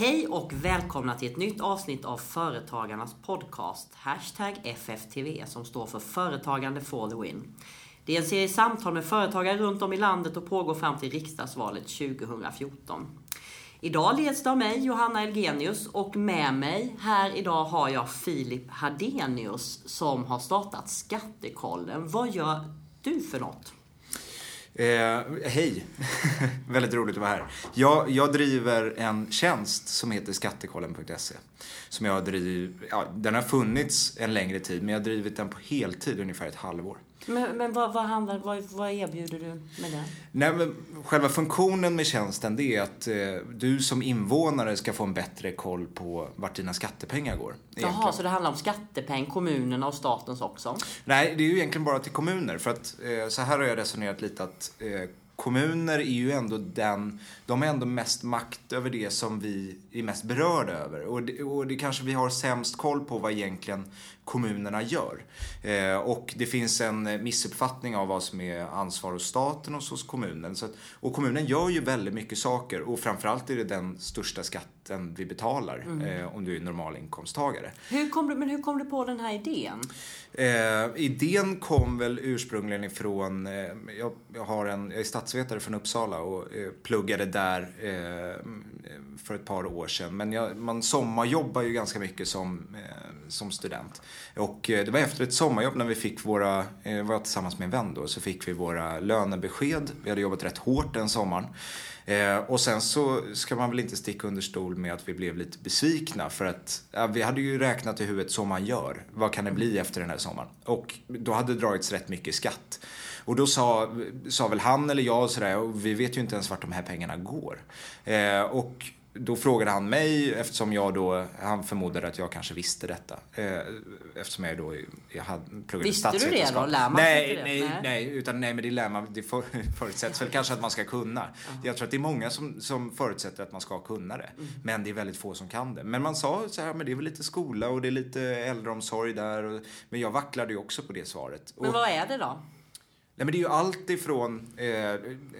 Hej och välkomna till ett nytt avsnitt av Företagarnas podcast, hashtag FFTV, som står för Företagande for the win. Det är en serie samtal med företagare runt om i landet och pågår fram till riksdagsvalet 2014. Idag leds det av mig, Johanna Elgenius, och med mig här idag har jag Filip Hadenius som har startat Skattekollen. Vad gör du för något? Eh, hej! Väldigt roligt att vara här. Jag, jag driver en tjänst som heter skattekollen.se. Som jag driv, ja, den har funnits en längre tid men jag har drivit den på heltid ungefär ett halvår. Men, men vad, vad, handlar, vad, vad erbjuder du med det? Nej, men själva funktionen med tjänsten det är att eh, du som invånare ska få en bättre koll på vart dina skattepengar går. Jaha, så det handlar om skattepeng, kommunerna och statens också? Nej, det är ju egentligen bara till kommuner. För att eh, så här har jag resonerat lite att eh, kommuner är ju ändå den, de har ändå mest makt över det som vi är mest berörda över. Och det, och det kanske vi har sämst koll på vad egentligen kommunerna gör. Eh, och det finns en missuppfattning av vad som är ansvar hos staten och hos kommunen. Så att, och kommunen gör ju väldigt mycket saker och framförallt är det den största skatten vi betalar mm. eh, om du är normalinkomsttagare. Hur kom du, men hur kom du på den här idén? Eh, idén kom väl ursprungligen ifrån, eh, jag, jag, har en, jag är statsvetare från Uppsala och eh, pluggade där eh, för ett par år sedan. Men jag, man sommarjobbar ju ganska mycket som, som student. Och eh, det var efter ett sommarjobb när vi fick våra, eh, var jag tillsammans med en vän då, så fick vi våra lönebesked. Vi hade jobbat rätt hårt den sommaren. Eh, och sen så ska man väl inte sticka under stol med att vi blev lite besvikna för att ja, vi hade ju räknat i huvudet som man gör. Vad kan det bli efter den här sommaren? Och då hade det dragits rätt mycket skatt. Och då sa, sa väl han eller jag och sådär, och vi vet ju inte ens vart de här pengarna går. Eh, och då frågade han mig eftersom jag då, han förmodade att jag kanske visste detta. Eh, eftersom jag då jag hade pluggat Visste du det då? Lär man nej, det? Nej, nej, utan nej men det lär man, det för, förutsätts väl kanske att man ska kunna. Uh -huh. Jag tror att det är många som, som förutsätter att man ska kunna det. Mm. Men det är väldigt få som kan det. Men man sa så här, men det är väl lite skola och det är lite äldreomsorg där. Och, men jag vacklade ju också på det svaret. Men vad är det då? Nej, men det är ju allt ifrån, eh,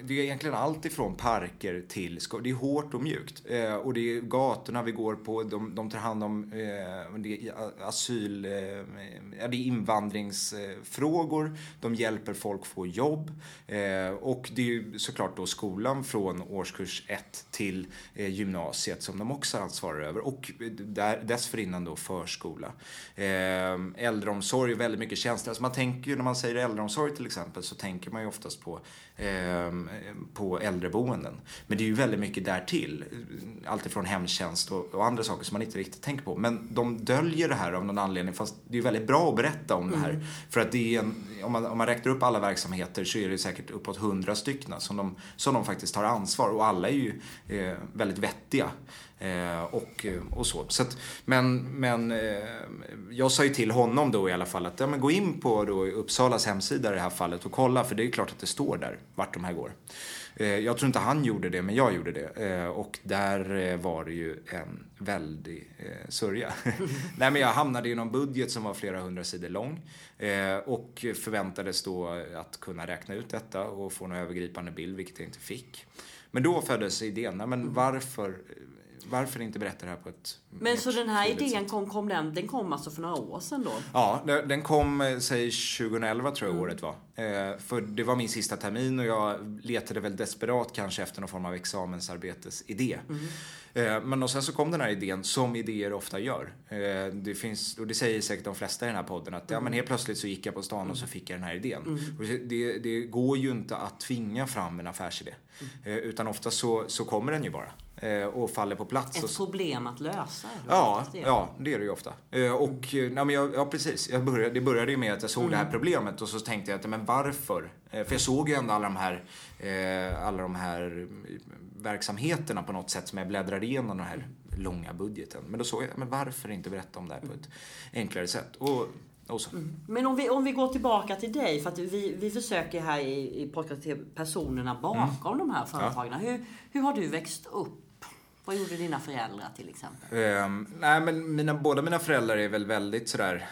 det är egentligen allt ifrån parker till skor. Det är hårt och mjukt. Eh, och det är gatorna vi går på, de, de tar hand om eh, det är asyl, eh, det är invandringsfrågor, de hjälper folk få jobb. Eh, och det är ju såklart då skolan från årskurs 1 till eh, gymnasiet som de också ansvarar över. Och där, dessförinnan då förskola. Eh, äldreomsorg, väldigt mycket tjänster. Alltså man tänker ju när man säger äldreomsorg till exempel så tänker man ju oftast på, eh, på äldreboenden. Men det är ju väldigt mycket därtill. Alltifrån hemtjänst och, och, andra saker som man inte riktigt tänker på. Men de döljer det här av någon anledning. Fast det är väldigt bra att berätta om mm. det här. Mm. För att det är en, om, man, om man räknar upp alla verksamheter så är det säkert uppåt hundra stycken som de, som de faktiskt tar ansvar. Och alla är ju eh, väldigt vettiga. Eh, och, och så. så att, men men eh, jag sa ju till honom då i alla fall att ja, men gå in på då Uppsalas hemsida i det här fallet och kolla för det är klart att det står där vart de här går. Eh, jag tror inte han gjorde det men jag gjorde det eh, och där eh, var det ju en väldig sörja. Nej men jag hamnade i någon budget som var flera hundra sidor lång och förväntades då att kunna räkna ut detta och få en övergripande bild vilket jag inte fick. Men då föddes idén, nej, men varför varför inte berätta det här på ett Men så den här idén kom, kom den, den kom alltså för några år sedan då? Ja, den kom, eh, säg 2011 tror jag mm. året var. Eh, för det var min sista termin och jag letade väl desperat kanske efter någon form av examensarbetesidé. Mm. Eh, men och sen så kom den här idén, som idéer ofta gör. Det finns, och det säger säkert de flesta i den här podden, att mm. ja men helt plötsligt så gick jag på stan och så fick jag den här idén. Mm. Det, det, går ju inte att tvinga fram en affärsidé. Mm. Utan ofta så, så kommer den ju bara. Eh, och faller på plats. Ett problem att lösa. Ja, ja, det är det ju ofta. Eh, och, eh, nej, men jag, ja, precis. Jag började, det började ju med att jag såg mm. det här mm. problemet och så tänkte jag att, men varför? För jag såg ju ändå alla de här, alla de här verksamheterna på något sätt som jag bläddrade igenom den här långa budgeten. Men då såg jag, men varför inte berätta om det här på ett enklare sätt? Och Mm. Men om vi, om vi går tillbaka till dig, för att vi, vi försöker här i, i podcast personerna bakom mm. de här företagen. Ja. Hur, hur har du växt upp? Vad gjorde dina föräldrar till exempel? Um, nej, men mina, båda mina föräldrar är väl väldigt sådär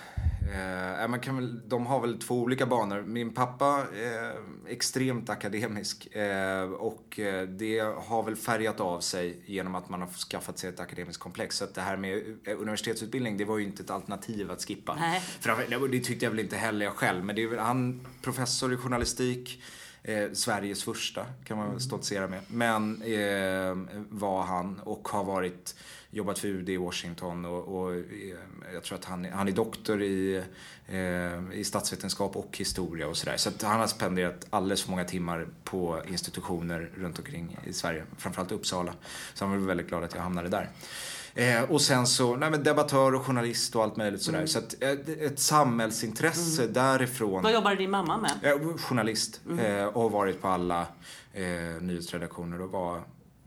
Eh, man kan väl, de har väl två olika banor. Min pappa är extremt akademisk eh, och eh, det har väl färgat av sig genom att man har skaffat sig ett akademiskt komplex. Så att det här med universitetsutbildning, det var ju inte ett alternativ att skippa. Nej. För det tyckte jag väl inte heller jag själv. Men det är väl han, professor i journalistik, Eh, Sveriges första kan man stoltsera med. Men eh, var han och har varit jobbat för UD i Washington och, och eh, jag tror att han, han är doktor i, eh, i statsvetenskap och historia och sådär. Så att han har spenderat alldeles för många timmar på institutioner runt omkring i Sverige, framförallt Uppsala. Så han var väldigt glad att jag hamnade där. Eh, och sen så, nej men debattör och journalist och allt möjligt sådär. Mm. Så att, ett, eh, ett samhällsintresse mm. därifrån. Vad jobbade din mamma med? Eh, journalist. Mm. Eh, och har varit på alla eh, nyhetsredaktioner och var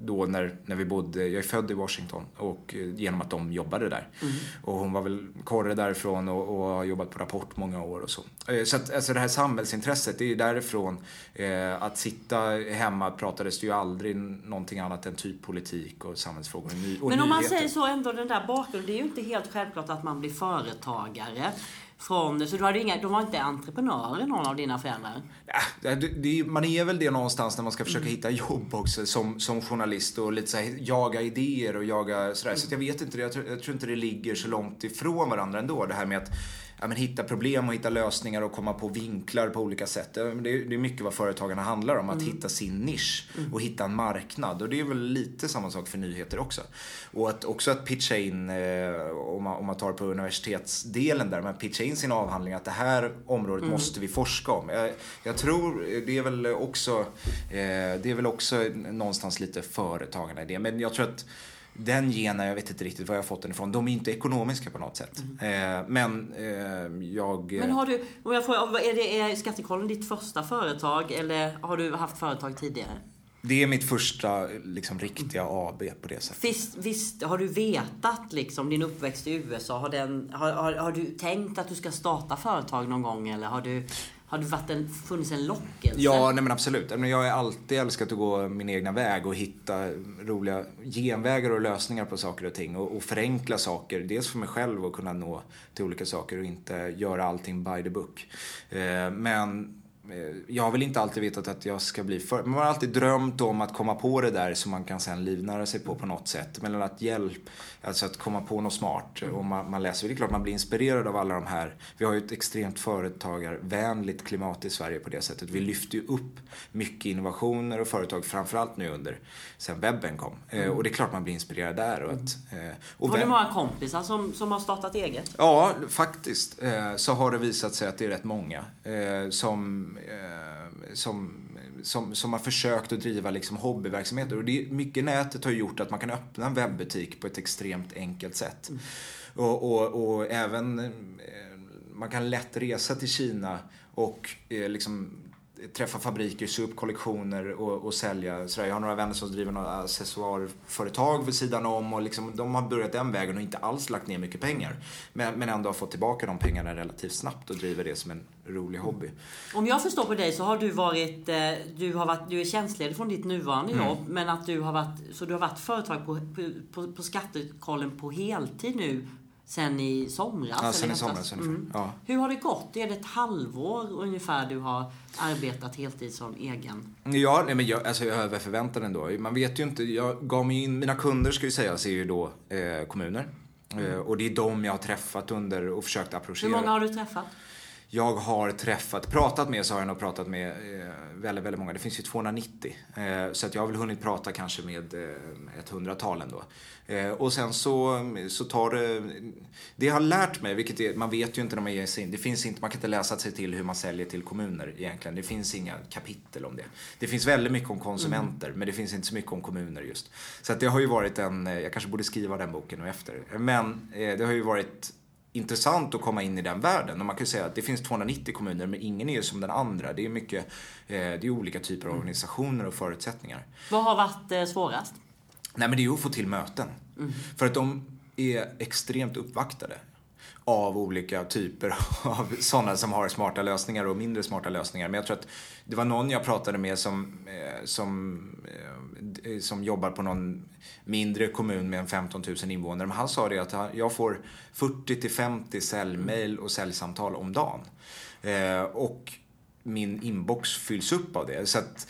då när, när vi bodde, jag är född i Washington och eh, genom att de jobbade där. Mm. Och hon var väl korre därifrån och, och har jobbat på Rapport många år och så. Eh, så att alltså det här samhällsintresset, det är ju därifrån. Eh, att sitta hemma pratades det ju aldrig någonting annat än typ politik och samhällsfrågor och, ny, och Men om man säger så ändå den där bakgrunden, det är ju inte helt självklart att man blir företagare från, så du hade inga, de var inte entreprenörer någon av dina föräldrar? Ja, det, det, man är väl det någonstans när man ska försöka mm. hitta jobb också som, som journalist och lite så här, jaga idéer och jaga sådär. Mm. Så jag vet inte, jag tror, jag tror inte det ligger så långt ifrån varandra ändå. Det här med att ja, men hitta problem och hitta lösningar och komma på vinklar på olika sätt. Det är, det är mycket vad företagarna handlar om, att mm. hitta sin nisch mm. och hitta en marknad. Och det är väl lite samma sak för nyheter också. Och att också att pitcha in, eh, om, man, om man tar på universitetsdelen där, men pitcha in sin avhandling att det här området mm. måste vi forska om. Jag, jag, tror det är väl också, eh, det är väl också någonstans lite företagarna i det. Men jag tror att den genen, jag vet inte riktigt var jag fått den ifrån. De är inte ekonomiska på något sätt. Mm. Eh, men eh, jag... Men har du, om jag får, är, det, är Skattekollen ditt första företag eller har du haft företag tidigare? Det är mitt första liksom, riktiga AB på det sättet. Visst, visst har du vetat liksom, din uppväxt i USA, har, den, har, har, har, du tänkt att du ska starta företag någon gång eller har du har det varit en, funnits en lockelse? Ja, nej men absolut. Jag har alltid älskat att gå min egna väg och hitta roliga genvägar och lösningar på saker och ting. Och, och förenkla saker. Dels för mig själv att kunna nå till olika saker och inte göra allting by the book. Eh, men jag har väl inte alltid vetat att jag ska bli för... Man har alltid drömt om att komma på det där som man kan sen livnära sig på på något sätt. Men att hjälp, alltså att komma på något smart. Och man, man läser, det är klart man blir inspirerad av alla de här. Vi har ju ett extremt företagarvänligt klimat i Sverige på det sättet. Vi lyfter ju upp mycket innovationer och företag, framförallt nu under, sen webben kom. Eh, mm. Och det är klart man blir inspirerad där. Och att, eh, och har du många kompisar som, som har startat eget? Ja, faktiskt. Så har det visat sig att det är rätt många som eh, som, som, som har försökt att driva liksom hobbyverksamheter. Och det, mycket nätet har gjort att man kan öppna en webbutik på ett extremt enkelt sätt. Mm. Och, och, och, även, eh, man kan lätt resa till Kina och eh, liksom träffa fabriker, sy upp kollektioner och, och sälja. Så jag har några vänner som driver några accessoarföretag vid sidan om och liksom, de har börjat den vägen och inte alls lagt ner mycket pengar. Men, men ändå har fått tillbaka de pengarna relativt snabbt och driver det som en rolig hobby. Om jag förstår på dig så har du varit, eh, du, har varit, du är tjänstledig från ditt nuvarande mm. jobb men att du har varit, så du har varit företag på, på, på skattekollen på heltid nu sen i somras? Ja, sen i somras ungefär. Mm. Ja. Hur har det gått? Är det ett halvår ungefär du har arbetat heltid som egen? Ja, nej, men jag, alltså jag över förväntan ändå. Man vet ju inte. Jag gav mig in, mina kunder ska ju sägas är ju då eh, kommuner. Mm. Eh, och det är de jag har träffat under och försökt approchera. Hur många har du träffat? Jag har träffat, pratat med så har jag nog pratat med eh, väldigt, väldigt många. Det finns ju 290. Eh, så att jag har väl hunnit prata kanske med eh, ett hundratal ändå. Eh, och sen så, så tar det, det jag har lärt mig, vilket är, man vet ju inte när man ger sig in, det finns inte, man kan inte läsa sig till hur man säljer till kommuner egentligen. Det finns inga kapitel om det. Det finns väldigt mycket om konsumenter, mm. men det finns inte så mycket om kommuner just. Så att det har ju varit en, jag kanske borde skriva den boken nu efter. Men eh, det har ju varit intressant att komma in i den världen. Och man kan säga att det finns 290 kommuner men ingen är ju som den andra. Det är mycket, eh, det är olika typer av organisationer och förutsättningar. Vad har varit eh, svårast? Nej men det är ju att få till möten. Mm. För att de är extremt uppvaktade av olika typer av sådana som har smarta lösningar och mindre smarta lösningar. Men jag tror att det var någon jag pratade med som, eh, som, eh, som jobbar på någon mindre kommun med en 15 000 invånare. Men han sa det att jag får 40 till 50 säljmail och säljsamtal om dagen. Eh, och min inbox fylls upp av det. Så att,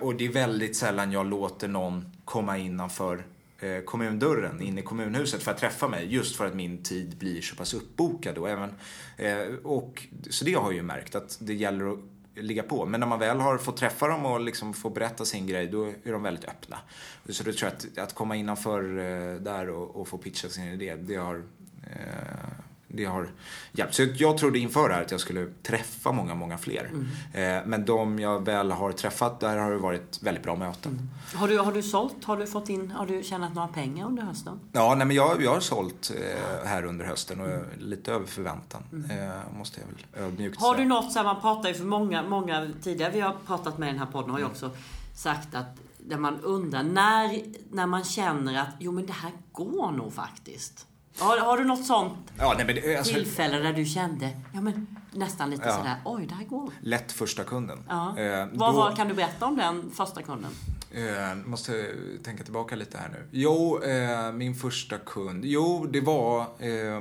och det är väldigt sällan jag låter någon komma innanför Eh, kommundörren in i kommunhuset för att träffa mig. Just för att min tid blir så pass uppbokad. Och även, eh, och, så det har jag ju märkt att det gäller att ligga på. Men när man väl har fått träffa dem och liksom få berätta sin grej, då är de väldigt öppna. Så då tror jag att, att komma innanför eh, där och, och få pitcha sin idé, det har det har hjälpt. Så jag trodde inför det här att jag skulle träffa många, många fler. Mm. Eh, men de jag väl har träffat, där har det varit väldigt bra möten. Mm. Har, du, har du sålt? Har du fått in, har du tjänat några pengar under hösten? Ja, nej, men jag, jag har sålt eh, här under hösten och mm. lite över förväntan. Mm. Eh, måste jag väl ödmjukt Har du något, så här, man pratar ju för många, många tidigare vi har pratat med i den här podden har ju mm. också sagt att där man undrar när, när man känner att jo men det här går nog faktiskt. Har, har du något sånt ja, nej, men, alltså, tillfälle där du kände, ja men nästan lite ja. sådär, oj det här går. Lätt första kunden. Ja. Eh, Vad då, var, kan du berätta om den första kunden? Eh, måste tänka tillbaka lite här nu. Jo, eh, min första kund. Jo, det var eh,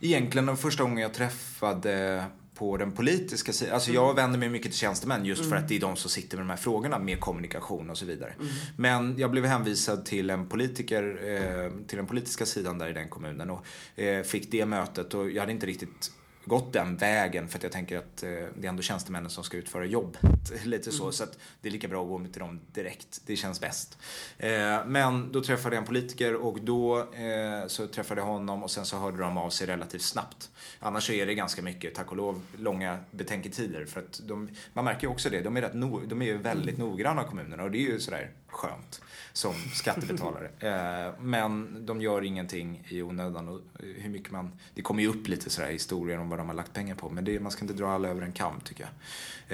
egentligen den första gången jag träffade på den politiska sidan. Alltså jag mm. vänder mig mycket till tjänstemän just mm. för att det är de som sitter med de här frågorna med kommunikation och så vidare. Mm. Men jag blev hänvisad till en politiker, eh, till den politiska sidan där i den kommunen och eh, fick det mötet och jag hade inte riktigt gått den vägen för att jag tänker att eh, det är ändå tjänstemännen som ska utföra jobbet. Lite så, mm. så att det är lika bra att gå till dem direkt. Det känns bäst. Eh, men då träffade jag en politiker och då eh, så träffade jag honom och sen så hörde de av sig relativt snabbt. Annars så är det ganska mycket, tack och lov, långa betänketider för att de, man märker ju också det, de är, rätt no, de är ju väldigt mm. noggranna kommunerna och det är ju sådär skönt som skattebetalare. Eh, men de gör ingenting i onödan. Och hur mycket man, det kommer ju upp lite sådär historier om vad de har lagt pengar på. Men det, man ska inte dra alla över en kam tycker jag.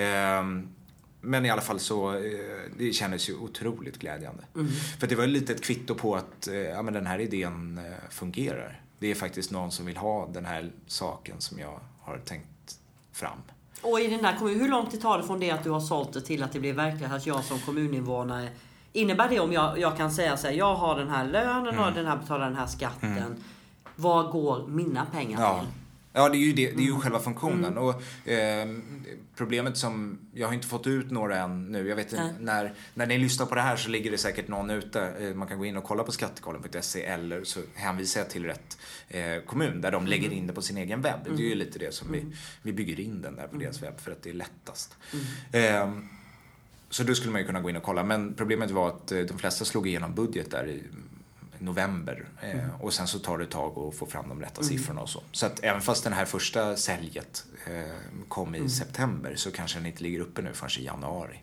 Ehm, men i alla fall så, eh, det kändes ju otroligt glädjande. Mm. För det var lite ett kvitto på att eh, ja, men den här idén fungerar. Det är faktiskt någon som vill ha den här saken som jag har tänkt fram. Och i den där kommunen, hur långt det tar det från det att du har sålt det till att det blir verklighet att jag som kommuninvånare Innebär det om jag, jag kan säga så här, jag har den här lönen och mm. den här betalar den här skatten. Mm. Vad går mina pengar ja. till? Ja, det är ju, det, det är ju mm. själva funktionen. Mm. Och, eh, problemet som, jag har inte fått ut några än nu. Jag vet inte, när, när ni lyssnar på det här så ligger det säkert någon ute. Eh, man kan gå in och kolla på skattekollen.se eller så hänvisar jag till rätt eh, kommun där de lägger mm. in det på sin egen webb. Det är ju mm. lite det som vi, vi bygger in den där på deras webb för att det är lättast. Eh, så då skulle man ju kunna gå in och kolla. Men problemet var att eh, de flesta slog igenom budget där i november. Eh, mm. Och sen så tar det ett tag att få fram de rätta mm. siffrorna och så. Så att även fast den här första säljet eh, kom i mm. september så kanske den inte ligger uppe nu förrän i januari.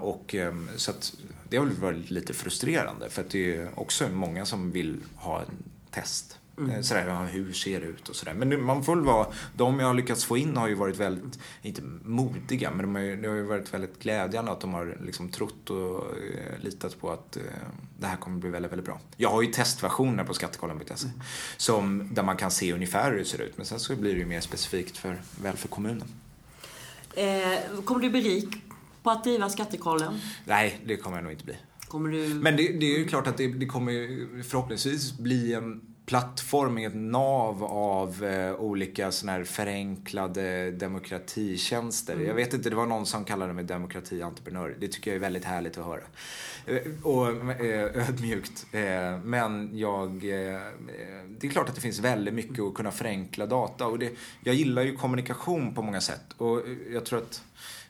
och, ehm, så att det har varit lite frustrerande för att det är också många som vill ha en test. Mm. Eh, sådär, hur ser det ut och sådär. Men man får väl vara, de jag har lyckats få in har ju varit väldigt, inte modiga, men de har ju, det har ju varit väldigt glädjande att de har liksom trott och eh, litat på att eh, det här kommer bli väldigt, väldigt bra. Jag har ju testversioner på skattekollen.se mm. som, där man kan se ungefär hur det ser ut, men sen så blir det ju mer specifikt för, väl för kommunen. Eh, kommer du bli rik på att driva Skattekollen? Nej, det kommer jag nog inte bli. Kommer du... Men det, det är ju klart att det, det kommer förhoppningsvis bli en plattform ett nav av eh, olika såna här förenklade demokratitjänster. Mm. Jag vet inte, det var någon som kallade mig demokratientreprenör. Det tycker jag är väldigt härligt att höra. Eh, och eh, ödmjukt. Eh, men jag, eh, det är klart att det finns väldigt mycket att kunna förenkla data. Och det, jag gillar ju kommunikation på många sätt. Och jag tror att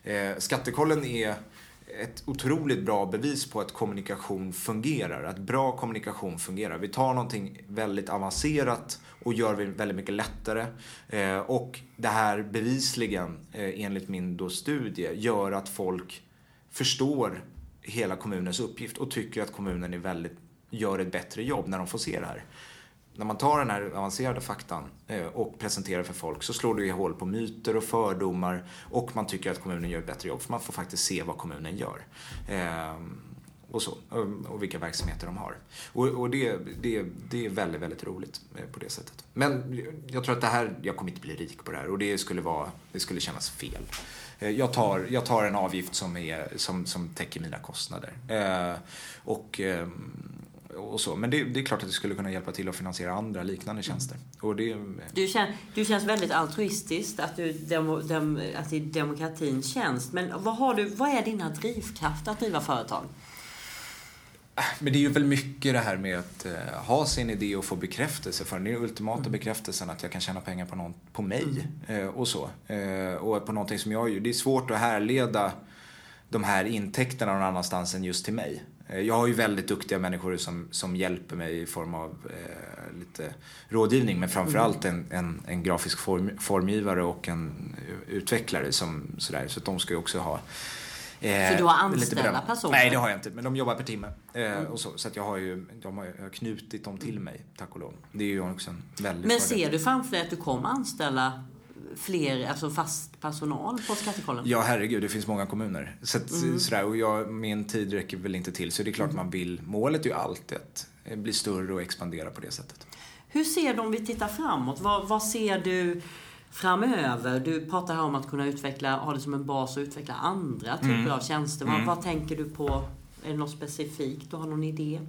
eh, skattekollen är ett otroligt bra bevis på att kommunikation fungerar. Att bra kommunikation fungerar. Vi tar någonting väldigt avancerat och gör det väldigt mycket lättare. Eh, och det här bevisligen, eh, enligt min då studie, gör att folk förstår hela kommunens uppgift och tycker att kommunen är väldigt, gör ett bättre jobb när de får se det här när man tar den här avancerade faktan eh, och presenterar för folk så slår det ju hål på myter och fördomar och man tycker att kommunen gör ett bättre jobb för man får faktiskt se vad kommunen gör. Eh, och så. Eh, och, vilka verksamheter de har. Och, och det, det, det är väldigt, väldigt roligt på det sättet. Men jag tror att det här, jag kommer inte bli rik på det här och det skulle, vara, det skulle kännas fel. Jag tar, jag tar en avgift som, är, som, som täcker mina kostnader. Och, ehm, och så. Men det, det, är klart att det skulle kunna hjälpa till att finansiera andra liknande tjänster. Och det, du, känns, du känns väldigt altruistiskt, att du demo, dem, att i demokratins tjänst. Men vad, har du, vad är dina drivkrafter att driva företag? Men det är ju väl mycket det här med att uh, ha sin idé och få bekräftelse för den. Det är ultimata mm. bekräftelsen att jag kan tjäna pengar på, någon, på mig mm. uh, och så. Uh, och på någonting som jag gör. Det är svårt att härleda de här intäkterna någon annanstans än just till mig. Jag har ju väldigt duktiga människor som, som hjälper mig i form av eh, lite rådgivning men framförallt mm. en, en, en grafisk form, formgivare och en utvecklare som sådär. Så att de ska ju också ha Eh, så du har anställda personer? Nej, det har jag inte. Men de jobbar per timme. Eh, mm. och så, så att jag har ju de har, jag har knutit dem till mig, tack och lov. Det är ju också en väldigt Men ser du framför dig att du kommer anställa fler, alltså fast personal på Skattekollen? Ja, herregud, det finns många kommuner. Så att, mm. sådär, och jag, min tid räcker väl inte till. Så det är klart mm. man vill, målet är ju alltid att bli större och expandera på det sättet. Hur ser du om vi tittar framåt? Vad, vad ser du framöver? Du pratar här om att kunna utveckla, ha det som en bas och utveckla andra typer mm. av tjänster. Vad, mm. vad tänker du på? Är det något specifikt? Du har någon idé?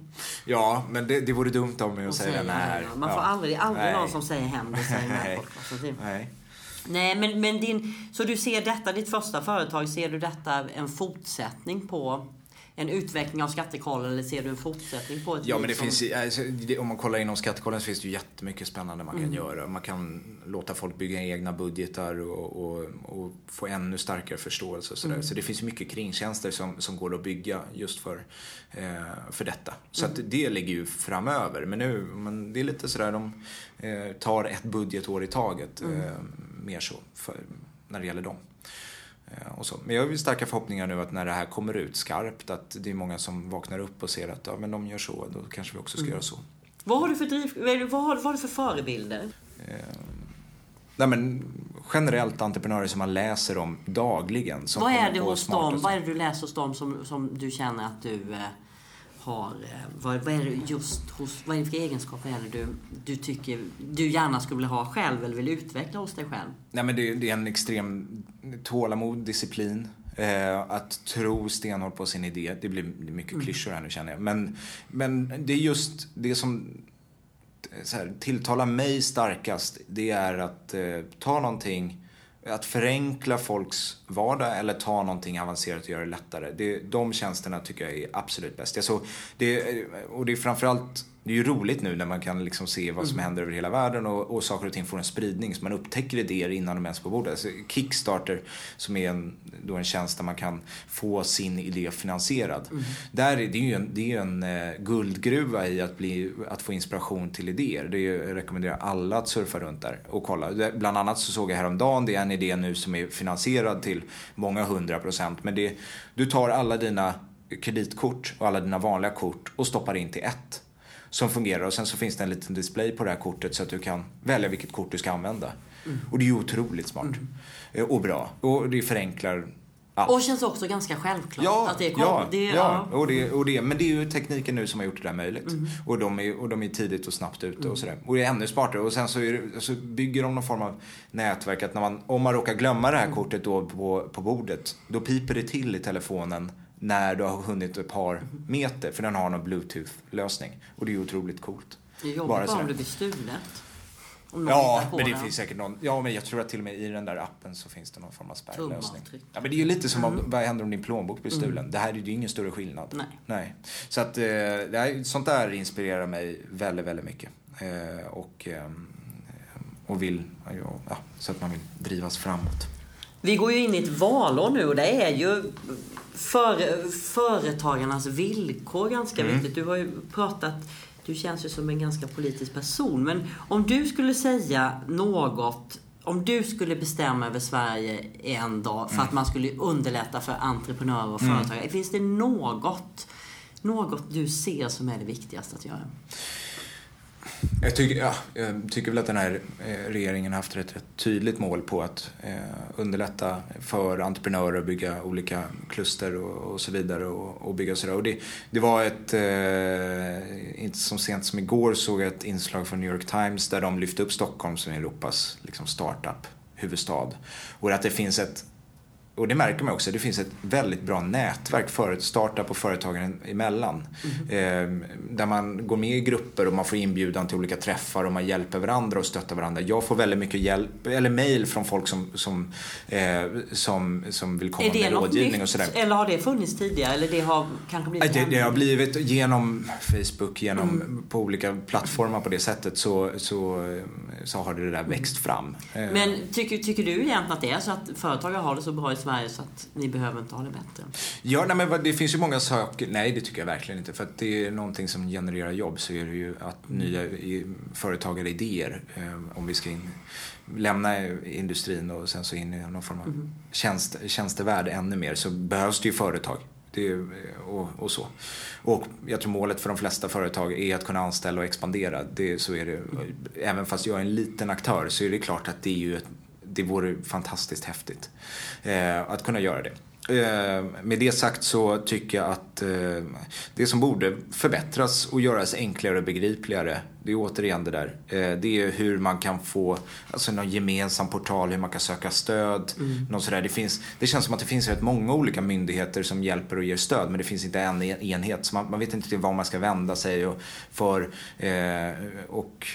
Ja, men det, det vore dumt av mig att säga den här. Man får ja. aldrig, aldrig någon som säger hem det säger Nej. Nej. Nej, men, men din... Så du ser detta, ditt första företag, ser du detta en fortsättning på en utveckling av skattekollen eller ser du en fortsättning på ett Ja, men det som... finns, alltså, om man kollar inom skattekollen så finns det ju jättemycket spännande man kan mm. göra. Man kan låta folk bygga egna budgetar och, och, och få ännu starkare förståelse och sådär. Mm. Så det finns mycket kringtjänster som, som går att bygga just för, eh, för detta. Så mm. att det ligger ju framöver. Men nu, men det är lite sådär, de eh, tar ett budgetår i taget. Mm. Eh, mer så, för, när det gäller dem. Eh, och så. Men jag har ju starka förhoppningar nu att när det här kommer ut skarpt att det är många som vaknar upp och ser att ja, men de gör så, då kanske vi också ska mm. göra så. Vad har du för, driv, vad har, vad har du för förebilder? Eh, nej men, generellt entreprenörer som man läser om dagligen. Som vad är det hos dem, vad är det du läser hos dem som, som du känner att du eh, har, eh, vad, vad, är det just hos, vad är det för egenskaper är du, du tycker du gärna skulle vilja ha själv eller vill utveckla hos dig själv? Nej men det, det är en extrem tålamod, disciplin. Eh, att tro stenhårt på sin idé. Det blir mycket mm. klyschor här nu känner jag. Men, men det är just det som så här, tilltalar mig starkast. Det är att eh, ta någonting att förenkla folks vardag eller ta någonting avancerat och göra det lättare. Det, de tjänsterna tycker jag är absolut bäst. Alltså, det, och det är framförallt det är ju roligt nu när man kan liksom se vad som mm. händer över hela världen och, och saker och ting får en spridning så man upptäcker idéer innan de ens på bordet. Alltså Kickstarter som är en, då en tjänst där man kan få sin idé finansierad. Mm. Där, det är ju en, det är en uh, guldgruva i att, bli, att få inspiration till idéer. Det är, jag rekommenderar alla att surfa runt där och kolla. Bland annat så såg jag häromdagen, det är en idé nu som är finansierad till många hundra procent. Men det, du tar alla dina kreditkort och alla dina vanliga kort och stoppar in till ett som fungerar och sen så finns det en liten display på det här kortet så att du kan välja vilket kort du ska använda. Mm. Och det är ju otroligt smart. Mm. Eh, och bra. Och det förenklar allt. Och känns också ganska självklart ja, att det kommer. Ja, det, ja, ja. Och det, och det, men det är ju tekniken nu som har gjort det där möjligt. Mm. Och, de är, och de är tidigt och snabbt ute mm. och sådär. Och det är ännu smartare. Och sen så, det, så, bygger de någon form av nätverk att när man, om man råkar glömma det här mm. kortet då på, på bordet, då piper det till i telefonen när du har hunnit ett par meter. För den har någon bluetooth-lösning. Och det är otroligt coolt. Det är jobbigt bara, bara om det blir stulet. Ja, men det den. finns säkert någon. Ja, men jag tror att till och med i den där appen så finns det någon form av spärrlösning. Ja, men det är ju lite som mm. vad händer om din plånbok blir stulen? Mm. Det här är ju ingen större skillnad. Nej. Nej. Så att, eh, det här, sånt där inspirerar mig väldigt, väldigt mycket. Eh, och, eh, och vill, ja, så att man vill drivas framåt. Vi går ju in i ett valår nu och det är ju för, företagarnas villkor ganska mm. viktigt. Du har ju pratat, du känns ju som en ganska politisk person. Men om du skulle säga något om du skulle bestämma över Sverige en dag för mm. att man skulle underlätta för entreprenörer och mm. företagare. Mm. Finns det något, något du ser som är det viktigaste att göra? Jag tycker, ja, jag tycker väl att den här eh, regeringen har haft ett rätt tydligt mål på att eh, underlätta för entreprenörer att bygga olika kluster och, och så vidare och, och bygga sådär. Och det, det var ett, eh, inte så sent som igår såg jag ett inslag från New York Times där de lyfte upp Stockholm som Europas liksom, startup huvudstad. Och att det finns ett och det märker man också, det finns ett väldigt bra nätverk för startup och företagaren emellan. Mm. Eh, där man går med i grupper och man får inbjudan till olika träffar och man hjälper varandra och stöttar varandra. Jag får väldigt mycket hjälp, eller mail från folk som, som, eh, som, som vill komma med rådgivning nytt, och sådär. Eller har det funnits tidigare? Eller det har kanske blivit det, det har blivit genom Facebook, genom mm. på olika plattformar på det sättet så, så, så har det där växt fram. Eh. Men tycker, tycker du egentligen att det är så att företagare har det så bra i Sverige så att ni behöver inte ha det bättre? Ja, nej, men det finns ju många saker. Nej, det tycker jag verkligen inte. För att det är någonting som genererar jobb så är det ju att nya företagare idéer, eh, om vi ska in, lämna industrin och sen så in i någon form av mm. tjänst, tjänstevärld ännu mer så behövs det ju företag. Det, och, och, så. Och jag tror målet för de flesta företag är att kunna anställa och expandera. Det, så är det. Även fast jag är en liten aktör så är det klart att det är ju ett det vore fantastiskt häftigt eh, att kunna göra det. Eh, med det sagt så tycker jag att eh, det som borde förbättras och göras enklare och begripligare, det är återigen det där. Eh, det är hur man kan få alltså någon gemensam portal, hur man kan söka stöd. Mm. Något sådär. Det, finns, det känns som att det finns rätt många olika myndigheter som hjälper och ger stöd men det finns inte en enhet. Så man, man vet inte var man ska vända sig och, för, och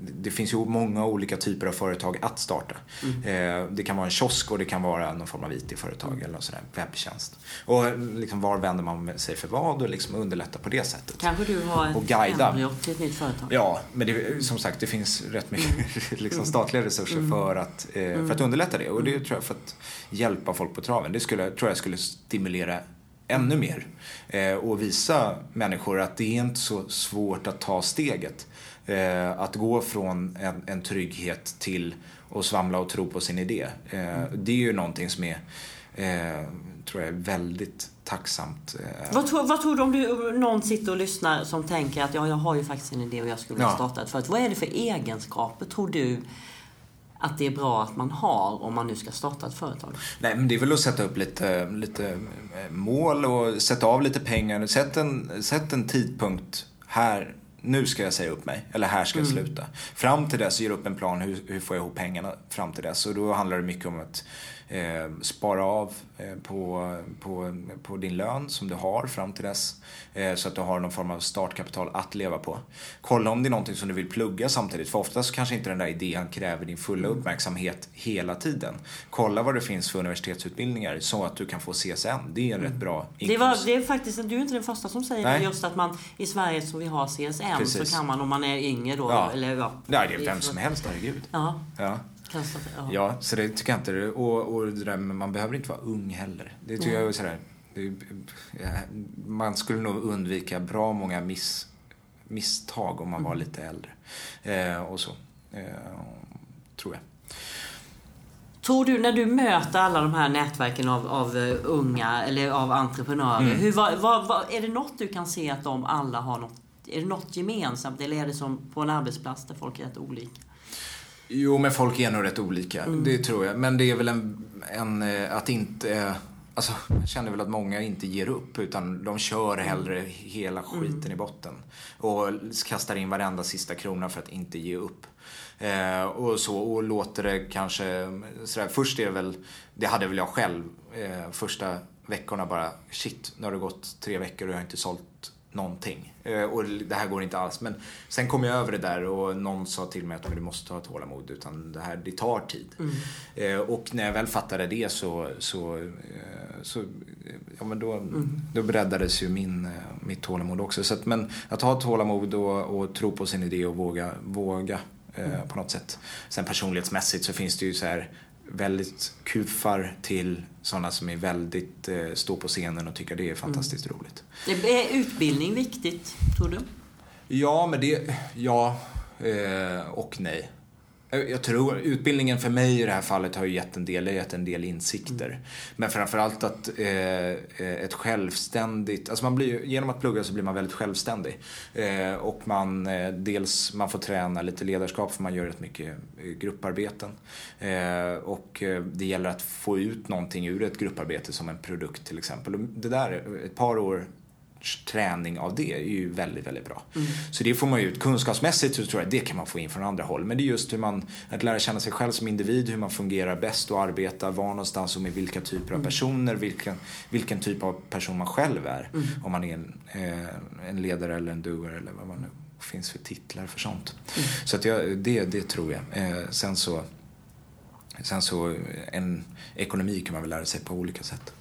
det finns ju många olika typer av företag att starta. Mm. Eh, det kan vara en kiosk och det kan vara någon form av IT-företag mm. eller någon sån webbtjänst. Och liksom var vänder man sig för vad och liksom underlätta på det sättet. Kanske du har ett och guida. till ett nytt företag? Ja, men det, som sagt det finns rätt mycket mm. liksom statliga resurser mm. för, att, eh, för att mm. underlätta det. Och det tror jag för att hjälpa folk på traven. Det skulle, tror jag skulle stimulera ännu mer. Eh, och visa människor att det är inte så svårt att ta steget. Eh, att gå från en, en trygghet till att svamla och tro på sin idé. Eh, det är ju någonting som är, tror jag, är väldigt tacksamt. Vad, tror, vad tror du om du, någon sitter och lyssnar som tänker att ja, jag har ju faktiskt en idé och jag skulle ja. starta ett företag. Vad är det för egenskaper tror du att det är bra att man har om man nu ska starta ett företag? Nej, men det är väl att sätta upp lite, lite eh, mål och sätta av lite pengar. Sätt en, sätt en tidpunkt här nu ska jag säga upp mig, eller här ska jag mm. sluta. Fram till dess, ger upp en plan, hur, hur får jag ihop pengarna fram till dess? Och då handlar det mycket om att eh, spara av eh, på, på, på din lön som du har fram till dess. Eh, så att du har någon form av startkapital att leva på. Kolla om det är någonting som du vill plugga samtidigt. För oftast kanske inte den där idén kräver din fulla mm. uppmärksamhet hela tiden. Kolla vad det finns för universitetsutbildningar så att du kan få CSN. Det är en mm. rätt bra inkomst. Det, var, det är faktiskt, du är inte den första som säger Nej. just att man i Sverige så vi har CSN Precis. så kan man om man är yngre då. Ja, eller, ja, ja det är vem som helst, herregud. Ja. ja. Ja. ja, så det tycker jag inte. Och, och det där, man behöver inte vara ung heller. Det tycker mm. jag är sådär. Det, man skulle nog undvika bra många miss, misstag om man var mm. lite äldre. Eh, och så. Eh, tror jag. Tror du, när du möter alla de här nätverken av, av uh, unga eller av entreprenörer, mm. hur, vad, vad, vad, är det något du kan se att de alla har något, är det något gemensamt eller är det som på en arbetsplats där folk är rätt olika? Jo, men folk är nog rätt olika. Mm. Det tror jag. Men det är väl en, en eh, att inte... Alltså, jag känner väl att många inte ger upp utan de kör hellre hela skiten mm. i botten. Och kastar in varenda sista krona för att inte ge upp. Eh, och så, och låter det kanske sådär. Först är det väl, det hade väl jag själv eh, första veckorna bara, shit, nu har det gått tre veckor och jag har inte sålt någonting. Eh, och det här går inte alls. Men sen kom jag över det där och någon sa till mig att du måste ha tålamod utan det här det tar tid. Mm. Eh, och när jag väl fattade det så, så, eh, så ja, men då, mm. då breddades ju min, mitt tålamod också. Så att, men att ha tålamod och, och tro på sin idé och våga, våga mm. på något sätt. Sen personlighetsmässigt så finns det ju så här väldigt kufar till sådana som är väldigt, eh, står på scenen och tycker det är fantastiskt mm. roligt. Är utbildning viktigt, tror du? Ja, men det, ja eh, och nej. Jag tror utbildningen för mig i det här fallet har ju gett en del, gett en del insikter. Mm. Men framförallt att eh, ett självständigt, alltså man blir, genom att plugga så blir man väldigt självständig. Eh, och man, eh, dels, man får träna lite ledarskap för man gör rätt mycket eh, grupparbeten. Eh, och eh, det gäller att få ut någonting ur ett grupparbete som en produkt till exempel. Och det där, ett par år träning av det är ju väldigt, väldigt bra. Mm. Så det får man ju ut. Kunskapsmässigt så tror jag det kan man få in från andra håll. Men det är just hur man, att lära känna sig själv som individ, hur man fungerar bäst och arbetar, var någonstans och med vilka typer av mm. personer, vilken, vilken typ av person man själv är. Mm. Om man är en, eh, en ledare eller en doer eller vad man nu finns för titlar för sånt. Mm. Så att jag, det, det tror jag. Eh, sen så Sen så en ekonomi kan man väl lära sig på olika sätt.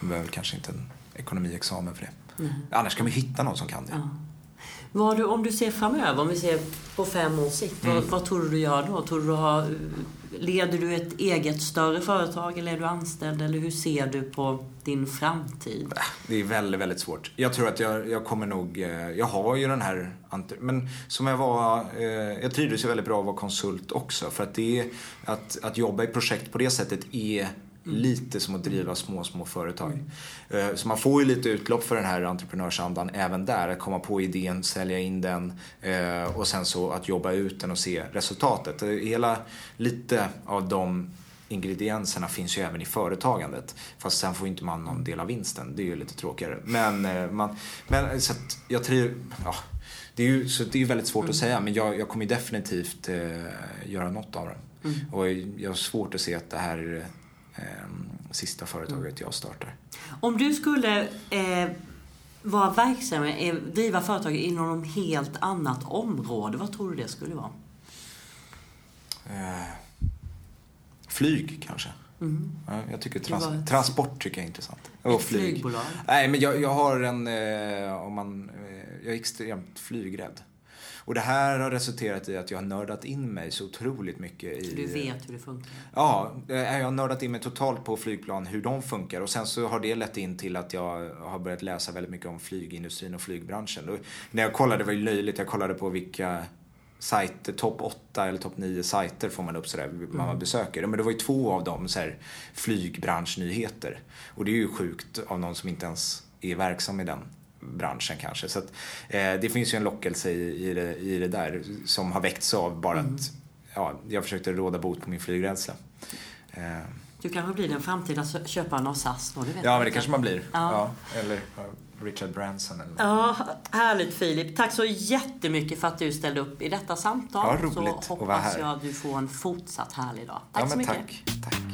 Man behöver kanske inte en ekonomiexamen för det. Mm. Annars kan vi hitta någon som kan det. Ja. Vad du, om du ser framöver, om vi ser på fem års sikt, mm. vad, vad, tror du du gör då? Tror du ha, leder du ett eget större företag eller är du anställd? Eller hur ser du på din framtid? Det är väldigt, väldigt svårt. Jag tror att jag, jag kommer nog, eh, jag har ju den här, men som jag var, eh, jag trivdes ju väldigt bra att vara konsult också. För att det att, att jobba i projekt på det sättet är Lite som att driva små, små företag. Mm. Så man får ju lite utlopp för den här entreprenörsandan även där. Att komma på idén, sälja in den eh, och sen så att jobba ut den och se resultatet. Hela, lite av de ingredienserna finns ju även i företagandet. Fast sen får inte man någon del av vinsten. Det är ju lite tråkigare. Men, eh, man, men så att jag tror, ja, det är ju så det är väldigt svårt mm. att säga. Men jag, jag kommer definitivt eh, göra något av det. Mm. Och jag har svårt att se att det här eh, sista företaget jag startar. Om du skulle eh, vara verksam, eh, driva företag inom ett helt annat område, vad tror du det skulle vara? Eh, flyg kanske. Mm. Ja, jag tycker trans ett... transport tycker jag är intressant. Och ett flyg. flygbolag? Nej, men jag, jag har en, eh, om man, eh, jag är extremt flygrädd. Och det här har resulterat i att jag har nördat in mig så otroligt mycket i... Så du vet hur det funkar? Ja, jag har nördat in mig totalt på flygplan, hur de funkar. Och sen så har det lett in till att jag har börjat läsa väldigt mycket om flygindustrin och flygbranschen. Och när jag kollade, det var ju löjligt, jag kollade på vilka sajter, topp 8 eller topp 9 sajter får man upp sådär, man mm. besöker. Men det var ju två av dem så här, flygbranschnyheter. Och det är ju sjukt av någon som inte ens är verksam i den branschen kanske. Så att, eh, det finns ju en lockelse i, i, det, i det där som har väckts av bara mm. att ja, jag försökte råda bot på min flygrädsla. Eh. Du kanske blir den framtida köparen av SAS då, det vet Ja, men det kanske man blir. Ja. ja eller Richard Branson eller Ja, härligt Filip. Tack så jättemycket för att du ställde upp i detta samtal. Ja, roligt så hoppas jag att du får en fortsatt härlig dag. Tack ja, så mycket. Tack. tack.